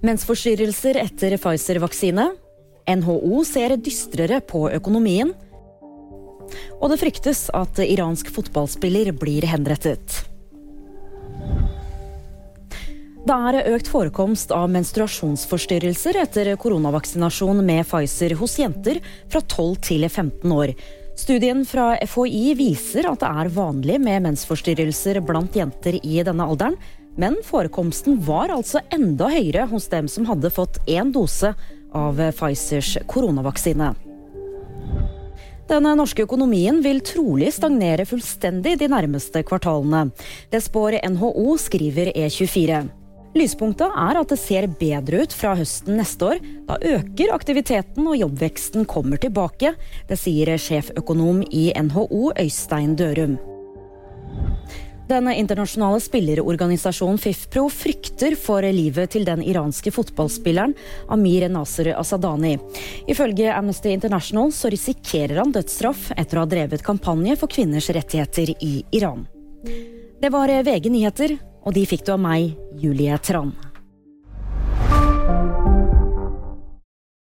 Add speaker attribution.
Speaker 1: Mensforstyrrelser etter Pfizer-vaksine. NHO ser dystrere på økonomien. Og det fryktes at iransk fotballspiller blir henrettet. Det er økt forekomst av menstruasjonsforstyrrelser etter koronavaksinasjon med Pfizer hos jenter fra 12 til 15 år. Studien fra FHI viser at det er vanlig med mensforstyrrelser blant jenter i denne alderen, men forekomsten var altså enda høyere hos dem som hadde fått én dose av Pfizers koronavaksine. Den norske økonomien vil trolig stagnere fullstendig de nærmeste kvartalene. Det spår NHO, skriver E24. Lyspunktet er at det ser bedre ut fra høsten neste år. Da øker aktiviteten og jobbveksten kommer tilbake. Det sier sjeføkonom i NHO Øystein Dørum. Den internasjonale spillerorganisasjonen FIFPro frykter for livet til den iranske fotballspilleren Amir Nasir Asadani. Ifølge Amnesty International så risikerer han dødsstraff etter å ha drevet kampanje for kvinners rettigheter i Iran. Det var VG nyheter, og de fikk du av meg, Julie Tran.